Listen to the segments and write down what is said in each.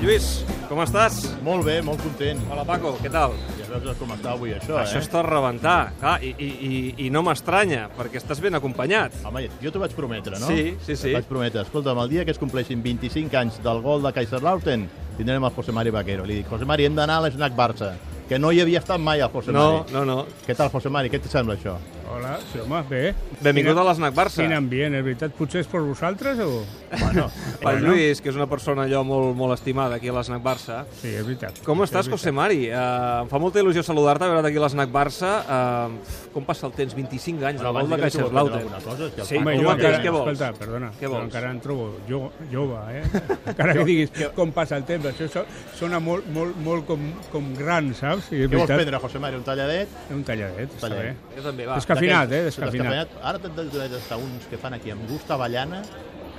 Lluís, com estàs? Molt bé, molt content. Hola, Paco, què tal? Ja veus com està avui això, Això eh? està a rebentar. Clar, i, i, i, i no m'estranya, perquè estàs ben acompanyat. Home, jo t'ho vaig prometre, no? Sí, sí, sí. Et vaig prometre. Escolta'm, el dia que es compleixin 25 anys del gol de Kaiserslautern, tindrem el José Mari Vaquero. Li dic, José Mari, hem d'anar a l'Snac Barça, que no hi havia estat mai el José No, Mari. no, no. Què tal, José Mari? Què et sembla això? Hola, sí, home, bé. Benvingut a l'Snac Barça. Quin ambient, és veritat? Potser és per vosaltres o...? Bueno, Pel Lluís, que és una persona allò molt, molt estimada aquí a l'Snac Barça. Sí, és veritat. Com Sí, estàs, és José Mari? Uh, em fa molta il·lusió saludar-te, veure't aquí a l'Snac Barça. Uh, com passa el temps? 25 anys del gol de Kaiserslautern. Alguna cosa, és que el Sí, Home, jo mateix, encara, què vols? escolta, perdona, Què vols? encara em trobo jo, jove, eh? Encara que diguis com passa el temps, això so- sona molt, molt, molt com, com gran, saps? És Què vols prendre, José Mari? Un talladet? un talladet, està bé. Jo també, va. Descafeïnat, eh? Descafeïnat. Ara te'n donaré d'estar uns que fan aquí amb gust avellana,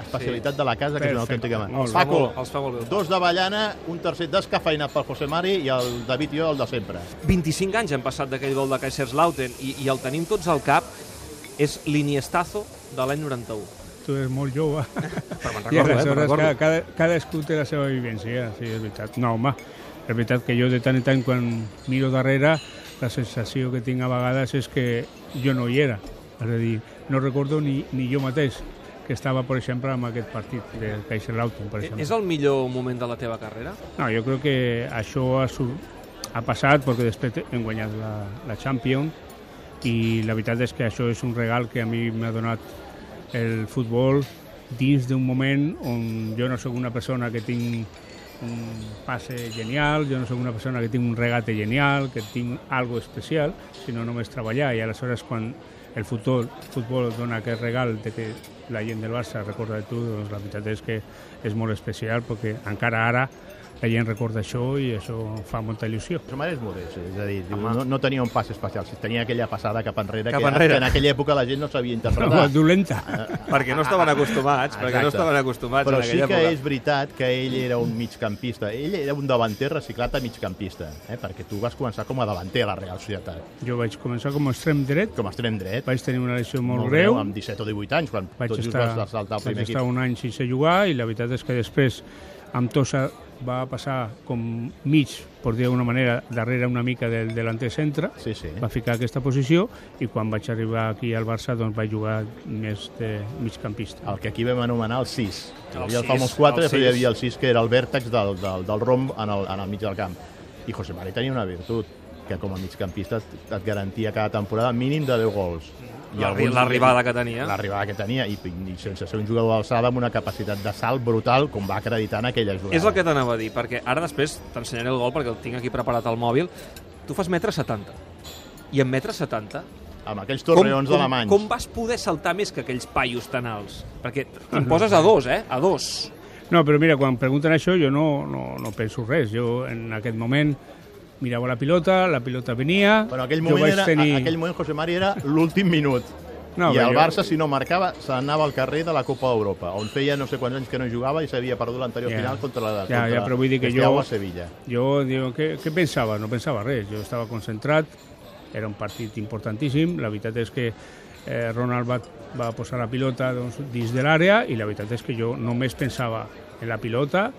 especialitat de la casa, que és una Perfecte. autèntica mà. Paco, els fa molt bé. dos d'avellana, un tercer descafeinat pel José Mari i el David i jo el de sempre. 25 anys han passat d'aquell gol de Kaiserslautern i, i el tenim tots al cap. És l'Iniestazo de l'any 91. Tu eres molt jove. Però me'n I recordo, eh? Recordo. cada, cada, cadascú té la seva vivència, sí, és veritat. No, home, és veritat que jo de tant en tant quan miro darrere la sensació que tinc a vegades és que jo no hi era. És a dir, no recordo ni, ni jo mateix que estava, per exemple, en aquest partit de Kaiserslautern, per exemple. És el millor moment de la teva carrera? No, jo crec que això ha, su- ha passat perquè després hem guanyat la, la Champions i la veritat és que això és un regal que a mi m'ha donat el futbol dins d'un moment on jo no sóc una persona que tinc un passe genial, jo no sóc una persona que tinc un regate genial, que tinc algo especial, sinó només treballar i aleshores quan el futbol, futbol dona aquest regal de que la gent del Barça recorda de tu, doncs la veritat és que és molt especial perquè encara ara la gent recorda això i això fa molta il·lusió. Mari és modest, és a dir, diu, no, no tenia un pas especial, si tenia aquella passada cap enrere, Cap que, enrere. que en aquella època la gent no sabia No, interpretar. dolenta. Perquè no estaven acostumats, perquè no Exacte. estaven acostumats Però en sí que època. és veritat que ell era un migcampista. Ell era un davanter reciclat a migcampista, eh? perquè tu vas començar com a davanter a la Real Societat, Jo vaig començar com a extrem dret, com a extrem dret, vaig tenir una lesió molt, greu, amb 17 o 18 anys, quan vaig tot just estar, vas saltar al vaig primer estar equip. un any sense jugar i la veritat és que després amb Tossa va passar com mig, per dir d'alguna manera, darrere una mica del delanter centre, Sí, sí. va ficar aquesta posició i quan vaig arribar aquí al Barça doncs vaig jugar més de migcampista. El que aquí vam anomenar el 6. Hi El havia el famós 4, el després hi sis. havia el 6, que era el vèrtex del, del, del romb en el, en el mig del camp. I José Mari tenia una virtut, que com a migcampista et, et garantia cada temporada mínim de 10 gols. L'arri- alguns- l'arribada que tenia. L'arribada que tenia, i, i sense ser un jugador d'alçada amb una capacitat de salt brutal, com va acreditar en aquella jugada. És el que t'anava a dir, perquè ara després t'ensenyaré el gol, perquè el tinc aquí preparat al mòbil. Tu fas metre 70. I en metre 70 Amb aquells torreons com, alemanys. com vas poder saltar més que aquells paios tan alts? Perquè t'imposes a dos, eh? A dos. No, però mira, quan pregunten això jo no, no, no penso res. Jo en aquest moment mirava la pilota, la pilota venia... Però aquell jo moment, era, tenir... aquell moment José Mari era l'últim minut. No, I el jo- Barça, si no marcava, se n'anava al carrer de la Copa d'Europa, on feia no sé quants anys que no jugava i s'havia perdut l'anterior Ja. final contra la Ja, contra ja, però vull dir que jo- a Sevilla. Jo, diu, què, què pensava? No pensava res. Jo estava concentrat, era un partit importantíssim. La veritat és que eh, Ronald va, va posar la pilota doncs, dins de l'àrea i la veritat és que jo només pensava en la pilota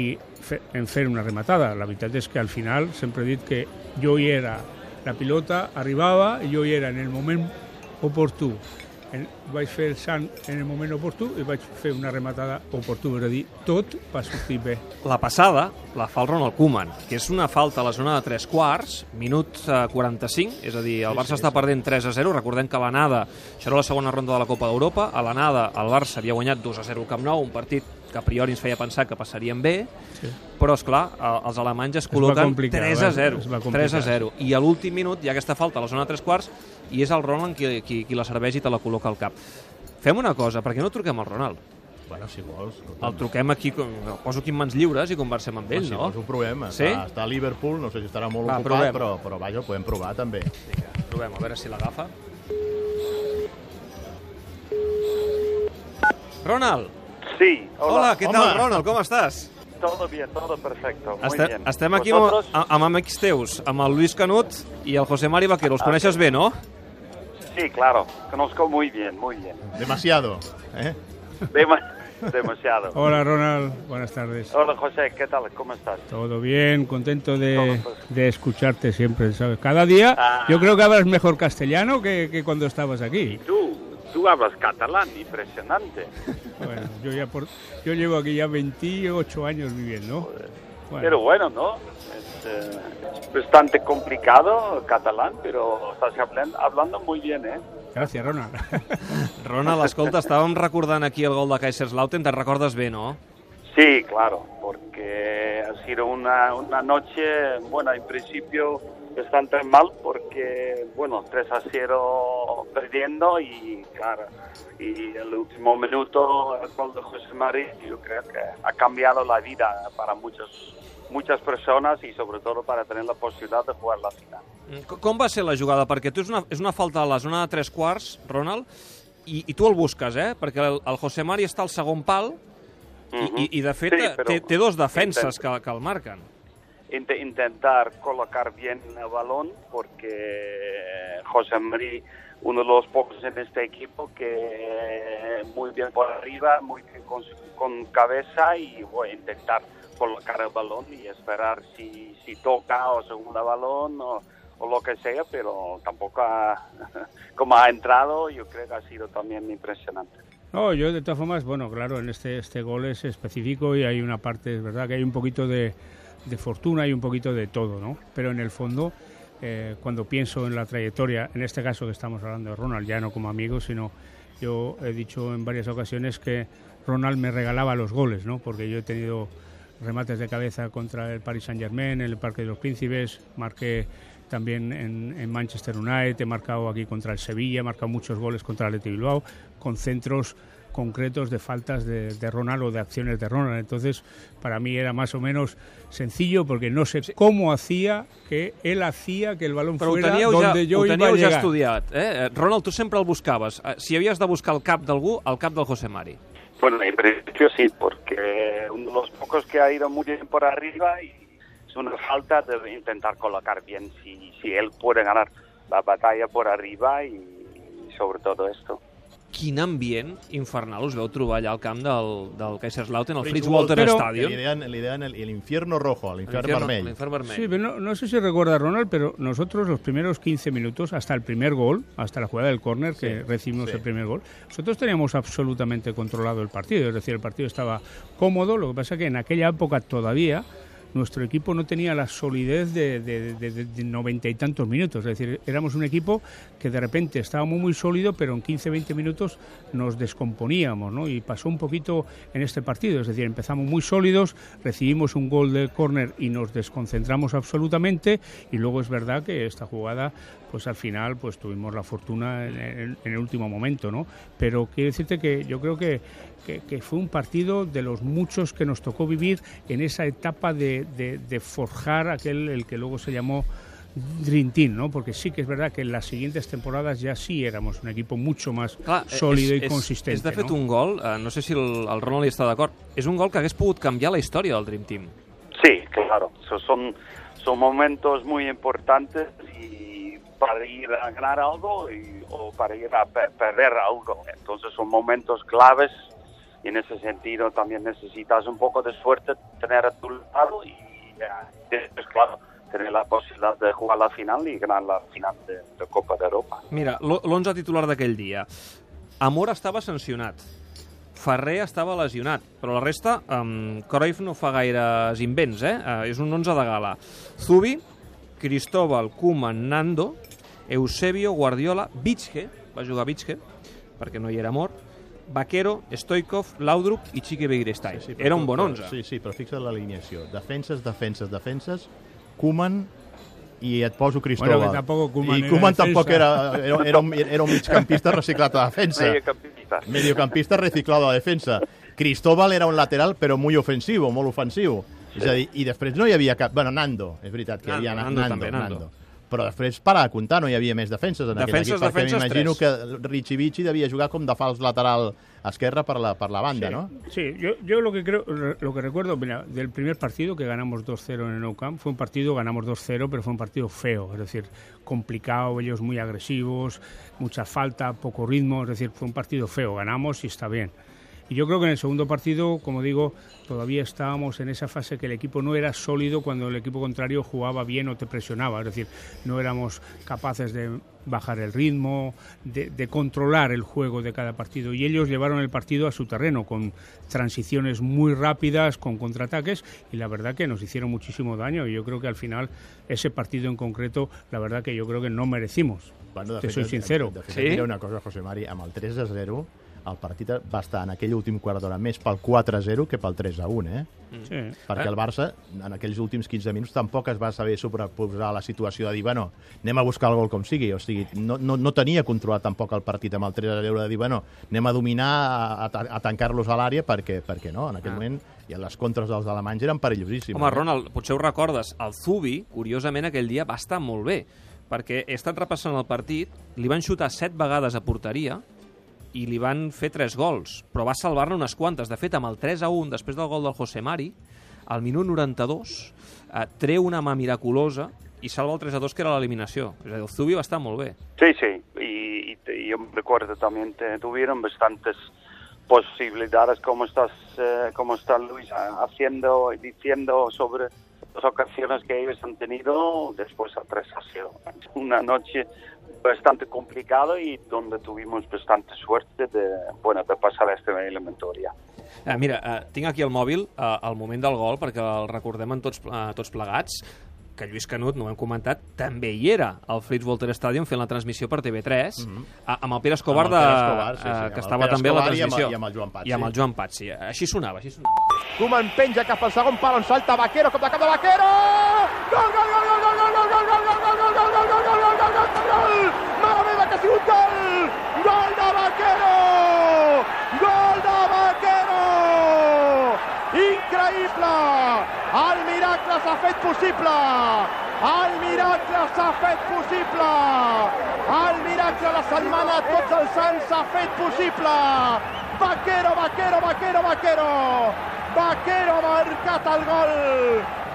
i fe, en fer una rematada. La veritat és que al final sempre he dit que jo hi era, la pilota arribava i jo hi era en el moment oportú. En, vaig fer el sant en el moment oportú i vaig fer una rematada oportú, és a dir, tot va sortir bé. La passada la fa el Ronald Koeman, que és una falta a la zona de 3 quarts, minut eh, 45, és a dir, el Barça està perdent 3 a 0, recordem que a l'anada, això era la segona ronda de la Copa d'Europa, a l'anada el Barça havia guanyat 2 a 0 al Camp Nou, un partit que a priori ens feia pensar que passaríem bé, Sí. però, és clar, els alemanys es col·loquen complicar, 3 a va- 0, es va 3 a complicar. 0, i a l'últim minut hi ha aquesta falta a la zona de 3 quarts, i és el Ronald qui, qui, qui la serveix i te la col·loca al cap. Fem una cosa, per què no truquem al Ronald? Bueno, si vols. El truquem aquí, el poso aquí en mans lliures i conversem amb ell, si no? vols ho provem. Sí? Està, està a Liverpool, no sé si estarà molt Va, ocupat, provem. però, però vaja, ho podem provar també. Vinga, provem, a veure si l'agafa. Ronald! Sí, Hola, hola. què Home. tal, Ronald? Com estàs? Todo bien, todo perfecto. Muy Estem, bien. estem aquí amb, ¿Vosotros? amb amics teus, amb el Lluís Canut i el José Mari Vaquero. Els coneixes bé, no? Sí, claro. Conozco muy bien, muy bien. Demasiado. Eh? Dema- demasiado. Hola Ronald, buenas tardes. Hola José, ¿qué tal? ¿Cómo estás? Todo bien, contento de, Todo, pues. de escucharte siempre, ¿sabes? Cada día Ah. yo creo que hablas mejor castellano que, que cuando estabas aquí. Tú, tú hablas catalán, impresionante. Bueno, yo ya por, yo llevo aquí ya 28 años viviendo. Bueno, Pero bueno, ¿no? Es, eh, es bastante complicado catalán, pero estás hablan- hablando muy bien, ¿eh? gracias Ronald. Ronald, escolta, estàvem recordant aquí el gol de Kaiserslautern, te'n recordes bé, no? Sí, claro, porque ha sido una, una noche, bueno, en principio bastante mal porque, bueno, 3 a 0 perdiendo y, claro, y el último minuto, el gol de José María, yo creo que ha cambiado la vida para muchos, muchas personas y sobre todo para tener la posibilidad de jugar la final. C- Com va ser la jugada? Perquè tu és una, és una falta a la zona de tres quarts, Ronald, i, i tu el busques, eh? Perquè el, el José Mari està al segon pal i, i, i de fet, Sí, sí, però té, té dos defenses que, que el marquen. Int- intentar colocar bien el balón porque José María, uno de los pocos en este equipo que muy bien por arriba, muy bien con, cabeza y voy a intentar colocar el balón y esperar si, si toca o segunda balón o, o lo que sea, pero tampoco ha- como ha entrado yo creo que ha sido también impresionante. No, yo de todas formas, bueno, claro, en este, este gol es específico y hay una parte, es verdad que hay un poquito de, de fortuna y un poquito de todo, ¿no? Pero en el fondo, eh, cuando pienso en la trayectoria, en este caso que estamos hablando de Ronald, ya no como amigo, sino yo he dicho en varias ocasiones que Ronald me regalaba los goles, ¿no? Porque yo he tenido remates de cabeza contra el Paris Saint Germain, en el Parque de los Príncipes, marqué también en, en Manchester United, he marcado aquí contra el Sevilla, he marcado muchos goles contra el Athletic Bilbao, con centros concretos de faltas de, de Ronald o de acciones de Ronald. Entonces, para mí era más o menos sencillo porque no sé cómo hacía que él hacía que el balón Però fuera teníeu, ja, donde yo ho iba a ja llegar. estudiat, eh? Ronald, tu sempre el buscaves. Eh, Si havies de buscar el cap d'algú, el cap del José Mari. Bueno, en principio sí, porque uno de los pocos que ha ido muy bien por arriba y es una falta de intentar colocar bien si, si él puede ganar la batalla por arriba y sobre todo esto. Quin ambient infernal us veu trobar allà al camp del, del Kaiserslautern, el Fritz Walter Walter, Stadium. Le deien el, el infierno rojo, el infierno L'infern- vermell. L'infern vermell. Sí, pero no, no sé si recuerda Ronald, pero nosotros los primeros 15 minutos, hasta el primer gol, hasta la jugada del córner que Sí, recibimos sí. el primer gol, nosotros teníamos absolutamente controlado el partido. Es decir, el partido estaba cómodo, lo que pasa que en aquella época todavía nuestro equipo no tenía la solidez de, de- de- de- de noventa y tantos minutos. Es decir, éramos un equipo que de repente estábamos muy sólido, pero en 15-20 minutos nos descomponíamos, ¿no? Y pasó un poquito en este partido. Es decir, empezamos muy sólidos, recibimos un gol del córner y nos desconcentramos absolutamente. Y luego es verdad que esta jugada, pues al final, pues tuvimos la fortuna en, en- en el último momento, ¿no? Pero quiero decirte que yo creo que, que, que fue un partido de los muchos que nos tocó vivir en esa etapa de, de- de forjar aquel, el que luego se llamó Dream Team, ¿no? Porque sí que es verdad que en las siguientes temporadas ya sí éramos un equipo mucho más Clar, eh, sòlido és, i consistente. És, és de fet no? un gol, eh, no sé si el, el Ronald hi està d'acord, és un gol que hagués pogut canviar la història del Dream Team. Sí, claro, so- son, son momentos muy importantes y para ir a ganar algo y- o para ir a pe- perder algo. Entonces son momentos claves y en ese sentido también necesitas un poco de suerte tener a tu lado y después, claro, tener la posibilidad de jugar la final y ganar la final de, de Copa de Europa. Mira, l'- l'11 titular d'aquell dia. Amor estava sancionat. Ferrer estava lesionat, però la resta, um, Cruyff no fa gaires invents, eh? Uh, és un 11 de gala. Zubi, Cristóbal, Koeman, Nando, Eusebio, Guardiola, Vitske, va jugar Vitske, perquè no hi era Amor, Vaquero, Stoikov, Laudrup i Chique Begiristain. Sí, però era un bon però- 11. Sí, sí, però fixa't l'alineació. Defenses, defenses, defenses, Koeman i et poso Cristóbal. Bueno, que tampoco Koeman I era Koeman tampoc era, era, era, un, era un migcampista reciclat a defensa. Mediocampista. Mediocampista reciclado a defensa. Cristóbal era un lateral, però muy ofensivo, molt ofensiu. És a dir, i després no hi havia cap... Bueno, Nando, és veritat que hi havia Nando, Nando, Nando Nando, també, Nando. Però després, per a comptar, no hi havia més defenses en aquell Defenses, equip, perquè m'imagino que Richie Vichy devia jugar com de fals lateral esquerre per la, per la banda, Sí, no? Sí, yo, yo lo que creo, lo que recuerdo, mira, del primer partido que ganamos 2-0 en el Nou Camp, fue un partido, ganamos 2-0, pero fue un partido feo, es decir, complicado, ellos muy agresivos, mucha falta, poco ritmo, es decir, fue un partido feo, ganamos y está bien. Y yo creo que en el segundo partido, como digo, todavía estábamos en esa fase que el equipo no era sólido cuando el equipo contrario jugaba bien o te presionaba. Es decir, no éramos capaces de bajar el ritmo, de, de, controlar el juego de cada partido. Y ellos llevaron el partido a su terreno, con transiciones muy rápidas, con contraataques, y la verdad que nos hicieron muchísimo daño. Y yo creo que al final, ese partido en concreto, la verdad que yo creo que no merecimos. Bueno, de Te fet, soy sincero. De, de fet, Sí? diré una cosa, José Mari, amb el 3 a 0, el partit va estar en aquell últim quart d'hora més pel 4 a 0 que pel 3 a 1, eh? Sí. Perquè el Barça, en aquells últims 15 minuts, tampoc es va saber superposar a la situació de dir, bueno, anem a buscar el gol com sigui. O sigui, no, no, no tenia controlat tampoc el partit amb el 3 a 0 de dir, bueno, anem a dominar, a, a, a tancar-los a l'àrea, perquè, perquè no, en aquell Ah. moment i les contres dels alemanys eren perillosíssimes. Home, eh? Ronald, potser ho recordes, el Zubi, curiosament, aquell dia va estar molt bé, perquè he estat repassant el partit, li van xutar set vegades a porteria i li van fer tres gols, però va salvar-ne unes quantes. De fet, amb el 3 a 1, després del gol del José Mari, al minut 92, eh, treu una mà miraculosa i salva el 3 a 2, que era l'eliminació. És a dir, el Zubi va estar molt bé. Sí, sí, y te- yo recuerdo también te- tuvieron bastantes posibilidades, como estás, eh, está Luis ah, haciendo diciendo sobre las ocasiones que ellos han tenido después a 3 a 0. Una noche bastante complicada y donde tuvimos bastante suerte de, bueno, de pasar a esta eliminatoria. Eh, mira, eh, tinc aquí el mòbil eh, al moment del gol, perquè el recordem en tots, eh, tots plegats, que Lluís Canut, no ho hem comentat, també hi era al Fritz Walter Stadium fent la transmissió per TV3, mm -hmm. amb el Pere Escobar, el Pere de, Escobar, sí, sí, eh, que el estava també a la Escobar i amb- transmissió. i amb el Joan Pats, I amb sí. el Joan Pats, sí. Així sonava, així sonava. Koeman penja cap al segon pal on salta Vaquero, cop de cap de Vaquero! Gol, gol, gol, gol, gol, gol, gol, gol, gol, gol, gol, gol, gol, gol, gol, gol, gol, gol, gol! Mare meva, que ha sigut gol! Gol de Vaquero! Gol de Vaquero! Increïble! El miracle s'ha fet possible! El miracle s'ha fet possible! El miracle la setmana tots els sants s'ha fet possible! Vaquero, Vaquero, Vaquero, Vaquero! Vaquero ha marcat el gol!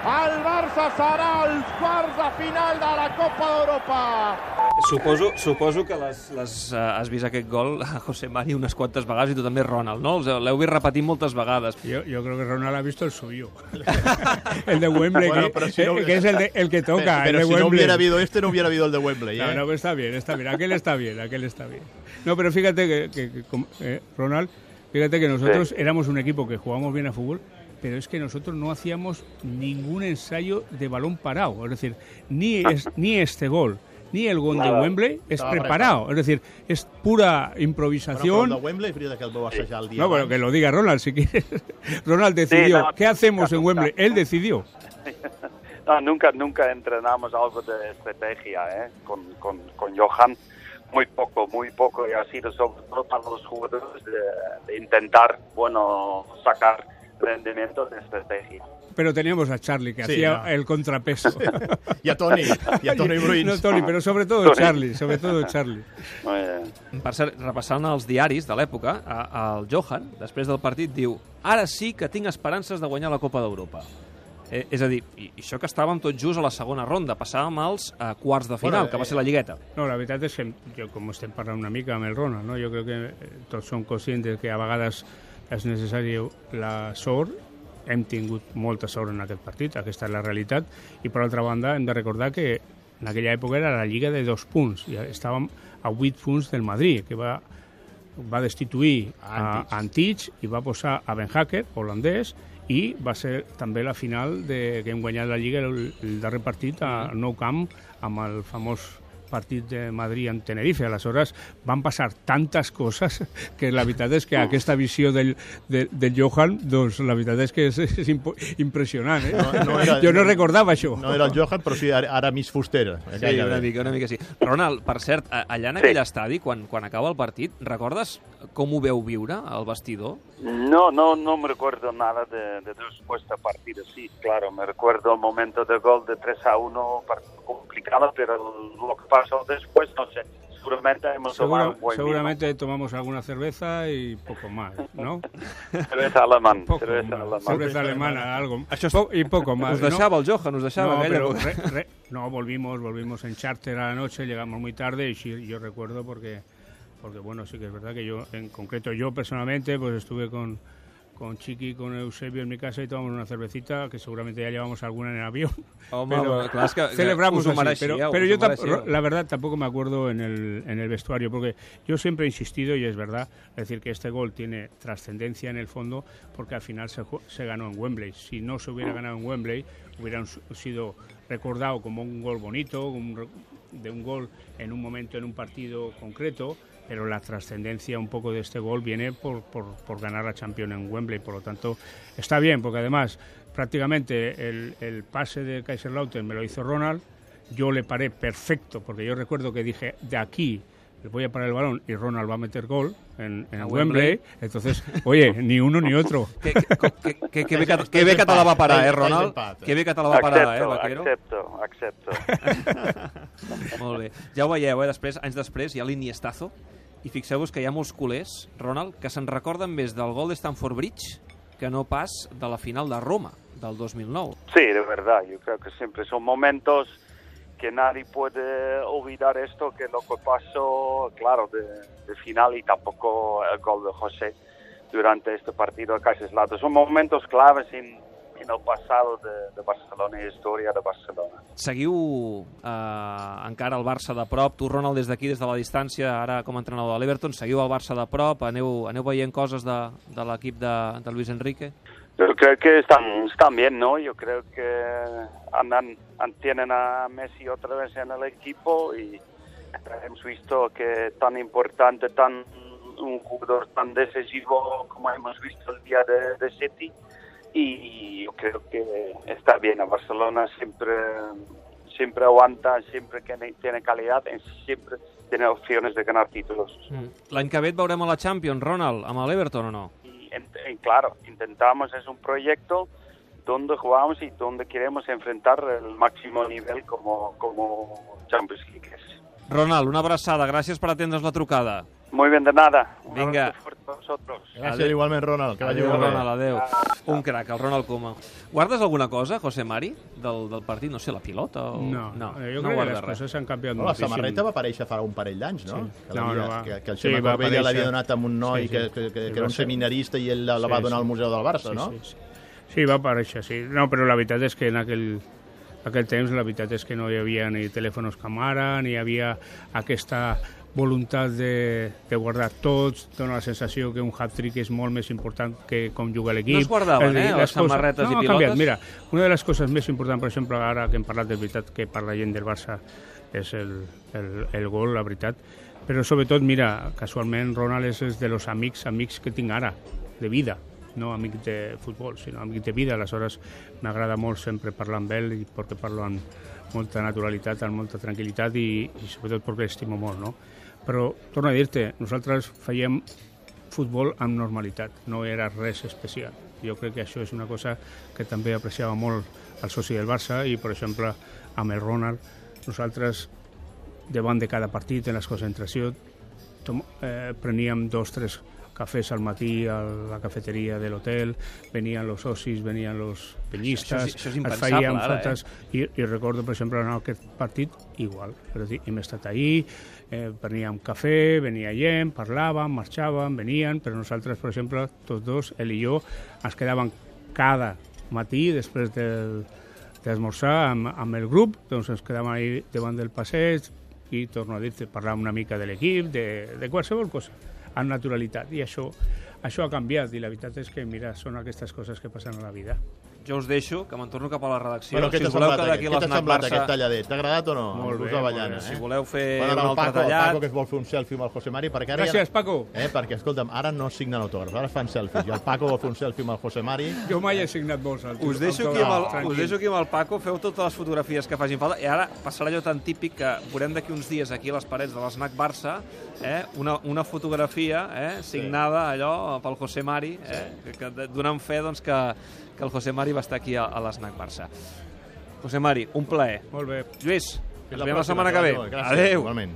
El Barça serà als quarts de final de la Copa d'Europa! Suposo, suposo que les, les, uh, has vist aquest gol a José Mari unes quantes vegades i tu també, Ronald, no? Els- L'heu vist repetir moltes vegades. Yo, yo creo que Ronald ha visto el suyo. el de Wembley, Bueno, que, pero si no- que es el, de- el que toca. Pero el de si no Wembley. hubiera habido este, no hubiera habido el de Wembley, ¿eh? No, no, pero está bien, está bien. Aquel está bien, aquel está bien. No, pero fíjate que, que- que com- eh, Ronald, fíjate que nosotros Sí. éramos un equipo que jugábamos bien a fútbol, pero es que nosotros no hacíamos ningún ensayo de balón parado. Es decir, ni, es- ni este gol, ni el gol de. Wembley es preparado. Es decir, es pura Bueno, improvisación. el de Wembley, que el el dia No, bueno, que lo diga Ronald, si quieres. Ronald decidió, no, ¿qué hacemos en Wembley? nunca. Él decidió. No, nunca, nunca entrenamos algo de estrategia ¿eh? con, con, con Johan. Muy poco, muy poco. Y ha sido sobre todo para los jugadores de, de intentar, bueno, sacar rendimiento de estrategia. Pero teníamos a Charlie, que Sí, hacía no. el contrapeso. I a Toni, i a Toni Bruins. No, Tony, pero sobre todo Toni. Charlie, sobre todo Charlie. Per cert, repassant els diaris de l'època, el Johan, després del partit, diu ara sí que tinc esperances de guanyar la Copa d'Europa. Eh, és a dir, i, i això que estàvem tots just a la segona ronda, passàvem als eh, quarts de final, Bueno, que va eh, ser la lligueta. No, la veritat és que jo, com estem parlant una mica amb el Ronald, no? jo crec que eh, tots som conscients que a vegades és necessari la sort, hem tingut molta sort en aquest partit, aquesta és la realitat, i per altra banda hem de recordar que en aquella època era la lliga de dos punts, i estàvem a vuit punts del Madrid, que va, va destituir a Antich. Antich i va posar a Ben Hacker, holandès, i va ser també la final de, que hem guanyat la Lliga, el, el darrer partit al Nou Camp, amb el famós partit de Madrid en Tenerife. Aleshores van passar tantes coses que la veritat és que aquesta visió del, del, del Johan, doncs la veritat és que és, és impressionant. Eh? No, no era- jo no recordava això. No era el Johan, però sí, ara, ara Miss Fuster. eh, Sí, gairebé. una mica, una mica sí. Ronald, per cert, allà en Sí. aquell estadi, quan, quan acaba el partit, recordes com ho veu viure, al vestidor? No, no, no me recuerdo nada de, de después del partido. Sí, claro, me recuerdo el momento de gol de 3 a 1, partido complicado, pero lo que pasó después, no sé. Seguramente hemos tomado Segura- un buen seguramente tomamos alguna cerveza y poco más, ¿no? vino. Cerveza alemán, Poco cerveza alemán. Cerveza alemana, algo. Po- y poco más. Us ¿no? deixava el Johan, us deixava No, pero re- re- no, volvimos, volvimos en charter a la noche, llegamos muy tarde y sí, yo recuerdo porque porque bueno, sí que es verdad que yo, en concreto yo personalmente, pues estuve con, con Chiqui, con Eusebio en mi casa y tomamos una cervecita, que seguramente ya llevamos alguna en el avión. Que, celebramos así, mereixíeu, pero, pero yo la verdad tampoco me acuerdo en el, en el vestuario, porque yo siempre he insistido, y es verdad, es decir, que este gol tiene trascendencia en el fondo, porque al final se, se ganó en Wembley. Si no se hubiera ganado en Wembley, hubiera un- sido recordado como un gol bonito, un de un gol en un momento, en un partido concreto, pero la trascendencia un poco de este gol viene por, por, ganar la Champions en Wembley. Por lo tanto, está bien, porque además prácticamente el, pase de Kaiserslautern me lo hizo Ronald, yo le paré perfecto, porque yo recuerdo que dije, de aquí voy a parar el balón y Ronald va a meter gol en, en A Wembley. Wembley. Entonces, oye, ni uno ni otro. Que, que, que, que, que, bé que, que bé que te la va parar, eh, Ronald? eh? Bé que te la va parar, eh, Vaquero? accepto, accepto. Molt bé. Ja ho veieu, eh? Després, anys després, hi ha l'Iniestazo, i fixeu-vos que hi ha molts culers, Ronald, que se'n recorden més del gol de Stamford Bridge que no pas de la final de Roma, del 2009. Sí, de verdad, yo creo que siempre son momentos que nadie puede olvidar esto, que lo que pasó, claro, de, de final y tampoco el gol de José durante este partido de Kaiserslautern. Son momentos claves en, en el pasado de, de Barcelona y historia de Barcelona. Seguiu eh, encara el Barça de prop, tu, Ronald, des d'aquí, des de la distància, ara com a entrenador de l'Everton, seguiu el Barça de prop, aneu, aneu veient coses de, de l'equip de, de Luis Enrique? Yo creo que están, están bien, ¿no? Yo creo que andan, an- tienen a Messi otra vez en el equipo y hemos visto que tan importante, tan un jugador tan decisivo como hemos visto el día de, de City y yo creo que está bien. A Barcelona siempre siempre aguanta, siempre tiene calidad siempre tiene opciones de ganar títulos. Mm. L'any que ve et veurem a la Champions, Ronald, amb l'Everton o no? Claro, intentamos, es un proyecto donde jugamos y donde queremos enfrentar el máximo nivel como, como Champions League. Ronald, una abraçada, gràcies per atendre's la trucada. Muy bien, de nada. Un Venga. abrazo fuerte a vosotros. Gràcies igualment, Ronald. Que vagi Adéu, molt bé. Ronald, adéu. Un crac, el Ronald Koeman. Guardes alguna cosa, José Mari, del, del partit? No sé, la pilota? O... No, no, eh, yo no creo que guarda las res. cosas han cambiado No, la samarreta va aparèixer fa un parell d'anys, no? Sí. Que, No, no, va. que, que el Sí, Xema va Corbella l'havia donat a un noi Sí, sí. que, que, que, Sí, que era un seminarista i ell la, la Sí, va donar sí. al Museu del Barça, no? Sí, sí. sí, va aparèixer, sí. No, però la veritat és que en aquell, aquell temps la veritat és que no hi havia ni telèfons com ara, ni hi havia aquesta voluntat de, de guardar tots, dona la sensació que un hat-trick és molt més important que com juga l'equip. No es guardaven, eh, les samarretes no, i pilotes? Canviat. Mira, una de les coses més importants, per exemple, ara que hem parlat de veritat que per la gent del Barça és el, el, el gol, la veritat, però sobretot, mira, casualment Ronald és, és de los amics, amics que tinc ara, de vida, no amic de futbol, sinó amic de vida, aleshores m'agrada molt sempre parlar amb ell perquè parlo amb molta naturalitat, amb molta tranquil·litat i, i sobretot perquè l'estimo molt, no? Però, torno a dir-te, nosaltres fèiem futbol amb normalitat, no era res especial. Jo crec que això és una cosa que també apreciava molt el soci del Barça i, per exemple, amb el Ronald, nosaltres, davant de cada partit, en la concentració, tom, eh, preníem dos, tres cafès al matí a la cafeteria de l'hotel, venien els socis, venien els penyistes, Això és- això és es feien ara, eh? fotos, i, i recordo, per exemple, en aquest partit igual. És a dir, hem estat ahir, eh, preníem cafè, venia gent, parlàvem, marxàvem, venien, però nosaltres, per exemple, tots dos, ell i jo, ens quedàvem cada matí, després del, d'esmorzar amb, amb el grup, doncs ens quedàvem ahí davant del passeig i, torno a dir-te, parlàvem una mica de l'equip, de, de qualsevol cosa, amb naturalitat. I això, això ha canviat i la veritat és que, mira, són aquestes coses que passen a la vida. Jo us deixo, que me'n torno cap a la redacció. Bueno, què si voleu semblat, quedar aquest? aquí a l'Snac Barça, aquest talladet? T'ha agradat o no? Molt bé, de molt Avellana, bé. eh? si voleu fer Bueno, un altre Paco, el tallat... Paco que es vol fer un selfie amb el José Mari, perquè ara Gràcies, ja... Paco. Eh, perquè, escolta'm, ara no signen autògrafs, ara fan selfies. I el Paco vol fer un selfie amb el José Mari. Jo mai he signat molts al Us deixo, aquí amb el, Tranquil. us deixo aquí amb el Paco, feu totes les fotografies que facin falta, i ara passarà allò tan típic que veurem d'aquí uns dies aquí a les parets de l'Snac Barça eh, una, una fotografia eh, signada allò pel José Mari, eh, que, que donant fe doncs, que, que el José Mari va estar aquí a, a l'Snac Barça. José Mari, un plaer. Molt bé. Lluís, Fins ens veiem la setmana que ve. Gràcies, Adéu. Igualment.